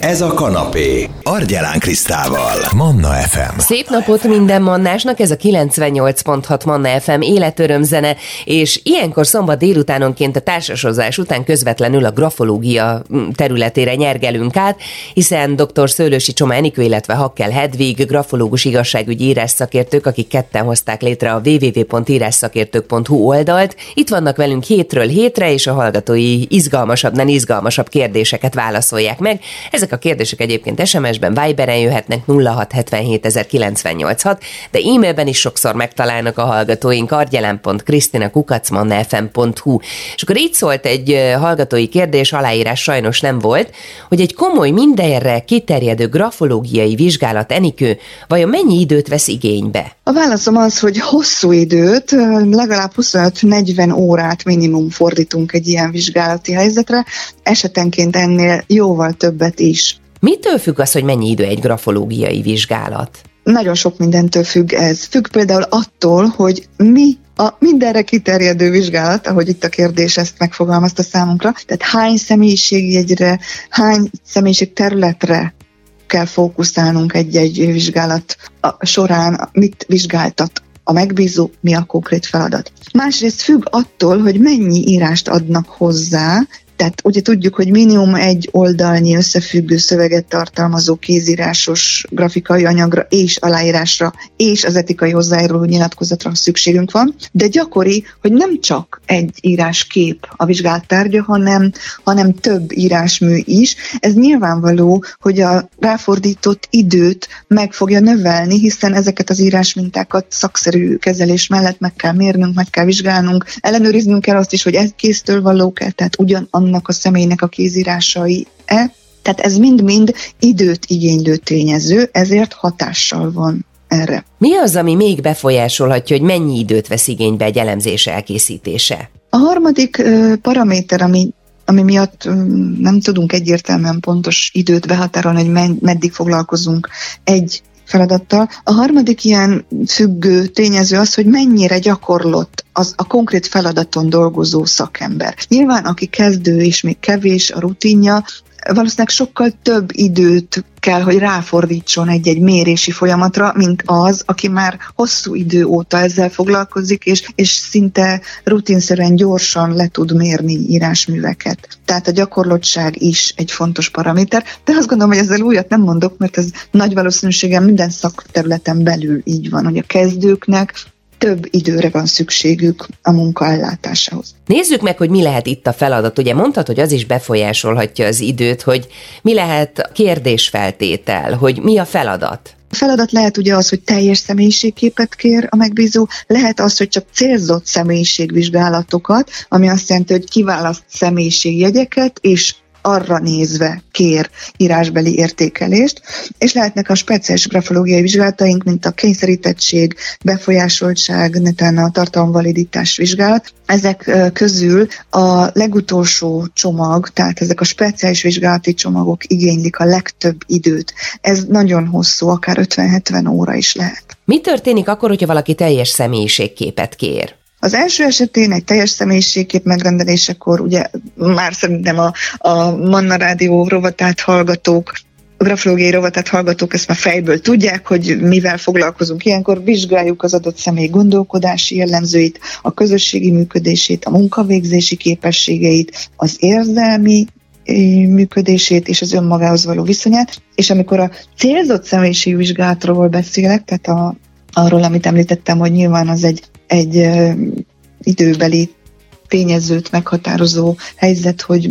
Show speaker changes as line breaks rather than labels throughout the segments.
Ez a kanapé. Argyelán Krisztával. Manna FM.
Szép napot minden mannásnak, ez a 98.6 Manna FM életörömzene, és ilyenkor szombat délutánonként a társasozás után közvetlenül a grafológia területére nyergelünk át, hiszen dr. Szőlősi Csoma Enikő, illetve Hakkel Hedvig, grafológus igazságügyi írásszakértők, akik ketten hozták létre a www.írásszakértők.hu oldalt. Itt vannak velünk hétről hétre, és a hallgatói izgalmasabb, nem izgalmasabb kérdéseket válaszolják meg. Ezek ezek a kérdések egyébként SMS-ben, Viberen jöhetnek 0678 de e-mailben is sokszor megtalálnak a hallgatóink argyelen.krisztinakukacmannfm.hu És akkor így szólt egy hallgatói kérdés, aláírás sajnos nem volt, hogy egy komoly mindenre kiterjedő grafológiai vizsgálat Enikő vajon mennyi időt vesz igénybe?
A válaszom az, hogy hosszú időt, legalább 25-40 órát minimum fordítunk egy ilyen vizsgálati helyzetre, esetenként ennél jóval többet is.
Mitől függ az, hogy mennyi idő egy grafológiai vizsgálat?
Nagyon sok mindentől függ ez. Függ például attól, hogy mi a mindenre kiterjedő vizsgálat, ahogy itt a kérdés ezt megfogalmazta számunkra, tehát hány személyiségjegyre, hány személyiség területre kell fókuszálnunk egy-egy vizsgálat során, mit vizsgáltat a megbízó, mi a konkrét feladat. Másrészt függ attól, hogy mennyi írást adnak hozzá, tehát ugye tudjuk, hogy minimum egy oldalnyi összefüggő szöveget tartalmazó kézírásos grafikai anyagra és aláírásra és az etikai hozzájáruló nyilatkozatra szükségünk van, de gyakori, hogy nem csak egy íráskép a vizsgált tárgya, hanem, hanem több írásmű is. Ez nyilvánvaló, hogy a ráfordított időt meg fogja növelni, hiszen ezeket az írásmintákat szakszerű kezelés mellett meg kell mérnünk, meg kell vizsgálnunk, ellenőriznünk kell azt is, hogy ez kéztől valók-e, tehát ugyan annak a személynek a kézírásai-e. Tehát ez mind-mind időt igénylő tényező, ezért hatással van erre.
Mi az, ami még befolyásolhatja, hogy mennyi időt vesz igénybe egy elemzés elkészítése?
A harmadik paraméter, ami ami miatt nem tudunk egyértelműen pontos időt behatárolni, hogy meddig foglalkozunk egy feladattal. A harmadik ilyen függő tényező az, hogy mennyire gyakorlott az a konkrét feladaton dolgozó szakember. Nyilván, aki kezdő és még kevés a rutinja, valószínűleg sokkal több időt kell, hogy ráfordítson egy-egy mérési folyamatra, mint az, aki már hosszú idő óta ezzel foglalkozik, és, és szinte rutinszerűen gyorsan le tud mérni írásműveket. Tehát a gyakorlottság is egy fontos paraméter, de azt gondolom, hogy ezzel újat nem mondok, mert ez nagy valószínűséggel minden szakterületen belül így van, hogy a kezdőknek több időre van szükségük a munka ellátásához.
Nézzük meg, hogy mi lehet itt a feladat. Ugye mondtad, hogy az is befolyásolhatja az időt, hogy mi lehet kérdésfeltétel, hogy mi a feladat?
A feladat lehet ugye az, hogy teljes személyiségképet kér a megbízó, lehet az, hogy csak célzott személyiségvizsgálatokat, ami azt jelenti, hogy kiválaszt személyiségjegyeket, és arra nézve kér írásbeli értékelést, és lehetnek a speciális grafológiai vizsgálataink, mint a kényszerítettség, befolyásoltság, netán a tartalomvaliditás vizsgálat. Ezek közül a legutolsó csomag, tehát ezek a speciális vizsgálati csomagok igénylik a legtöbb időt. Ez nagyon hosszú, akár 50-70 óra is lehet.
Mi történik akkor, hogyha valaki teljes személyiségképet kér?
Az első esetén egy teljes személyiségkép megrendelésekor ugye már szerintem a, a Manna Rádió rovatát hallgatók a grafológiai rovatát hallgatók ezt már fejből tudják, hogy mivel foglalkozunk. Ilyenkor vizsgáljuk az adott személy gondolkodási jellemzőit, a közösségi működését, a munkavégzési képességeit, az érzelmi működését és az önmagához való viszonyát, és amikor a célzott személyiségvizsgálatról beszélek, tehát a, arról, amit említettem, hogy nyilván az egy egy időbeli tényezőt meghatározó helyzet, hogy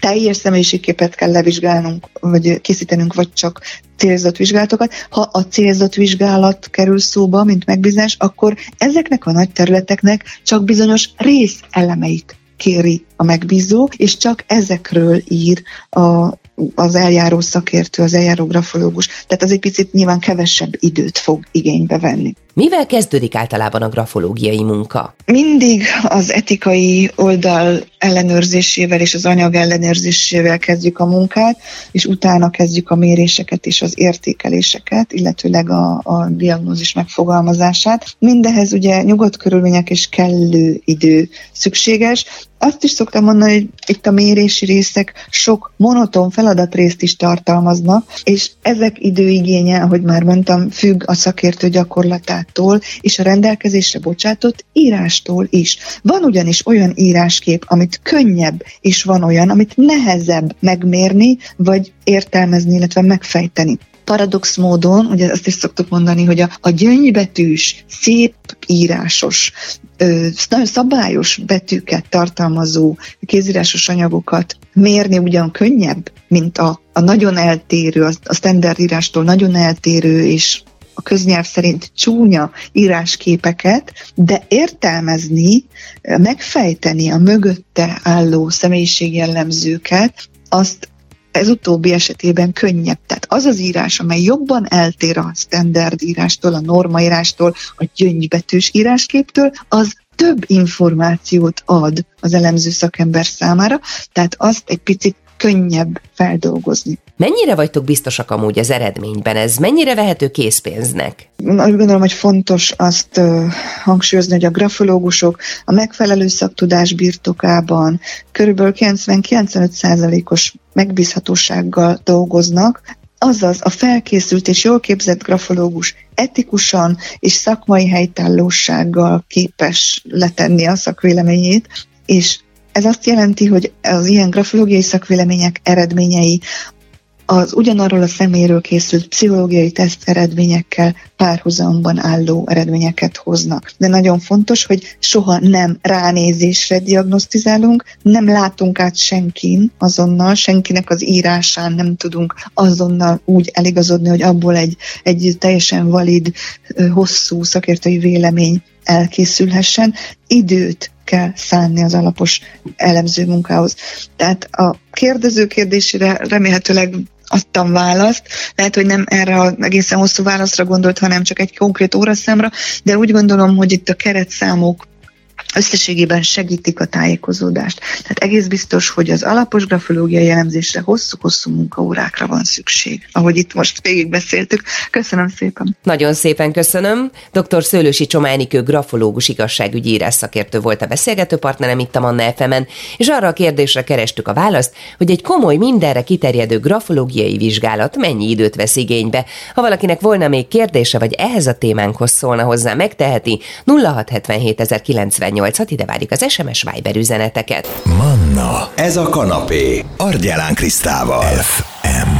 teljes személyiségképet kell levizsgálnunk, vagy készítenünk, vagy csak célzott vizsgálatokat. Ha a célzott vizsgálat kerül szóba, mint megbízás, akkor ezeknek a nagy területeknek csak bizonyos rész elemeit kéri a megbízó, és csak ezekről ír a, az eljáró szakértő, az eljáró grafológus. Tehát az egy picit nyilván kevesebb időt fog igénybe venni.
Mivel kezdődik általában a grafológiai munka?
Mindig az etikai oldal ellenőrzésével és az anyag ellenőrzésével kezdjük a munkát, és utána kezdjük a méréseket és az értékeléseket, illetőleg a, a diagnózis megfogalmazását. Mindehez ugye nyugodt körülmények és kellő idő szükséges, azt is szoktam mondani, hogy itt a mérési részek sok monoton feladatrészt is tartalmaznak, és ezek időigénye, ahogy már mondtam, függ a szakértő gyakorlatától és a rendelkezésre bocsátott írástól is. Van ugyanis olyan íráskép, amit könnyebb, és van olyan, amit nehezebb megmérni, vagy értelmezni, illetve megfejteni paradox módon, ugye azt is szoktuk mondani, hogy a, a gyöngybetűs, szép írásos, nagyon szabályos betűket tartalmazó kézírásos anyagokat mérni ugyan könnyebb, mint a, a nagyon eltérő, a, a standard írástól nagyon eltérő és a köznyelv szerint csúnya írásképeket, de értelmezni, megfejteni a mögötte álló személyiségjellemzőket, azt ez utóbbi esetében könnyebb. Tehát az az írás, amely jobban eltér a standard írástól, a normaírástól, a gyöngybetűs írásképtől, az több információt ad az elemző szakember számára, tehát azt egy picit könnyebb feldolgozni.
Mennyire vagytok biztosak amúgy az eredményben? Ez mennyire vehető készpénznek?
Úgy gondolom, hogy fontos azt hangsúlyozni, hogy a grafológusok a megfelelő szaktudás birtokában körülbelül 90-95%-os megbízhatósággal dolgoznak, Azaz a felkészült és jól képzett grafológus etikusan és szakmai helytállósággal képes letenni a szakvéleményét, és ez azt jelenti, hogy az ilyen grafológiai szakvélemények eredményei az ugyanarról a szeméről készült pszichológiai teszt eredményekkel párhuzamban álló eredményeket hoznak. De nagyon fontos, hogy soha nem ránézésre diagnosztizálunk, nem látunk át senkin azonnal, senkinek az írásán nem tudunk azonnal úgy eligazodni, hogy abból egy, egy teljesen valid, hosszú szakértői vélemény elkészülhessen. Időt kell szánni az alapos elemző munkához. Tehát a kérdező kérdésére remélhetőleg adtam választ. Lehet, hogy nem erre a egészen hosszú válaszra gondolt, hanem csak egy konkrét óraszámra, de úgy gondolom, hogy itt a keretszámok összességében segítik a tájékozódást. Tehát egész biztos, hogy az alapos grafológiai jellemzésre hosszú-hosszú munkaórákra van szükség, ahogy itt most végig beszéltük. Köszönöm szépen.
Nagyon szépen köszönöm. Dr. Szőlősi Csománikő grafológus igazságügyi szakértő volt a beszélgető partnerem itt a Manna fm és arra a kérdésre kerestük a választ, hogy egy komoly, mindenre kiterjedő grafológiai vizsgálat mennyi időt vesz igénybe. Ha valakinek volna még kérdése, vagy ehhez a témánkhoz szólna hozzá, megteheti 0677 098 ide várjuk az SMS Viber üzeneteket.
Manna, ez a kanapé, Argyelán Krisztával. FM.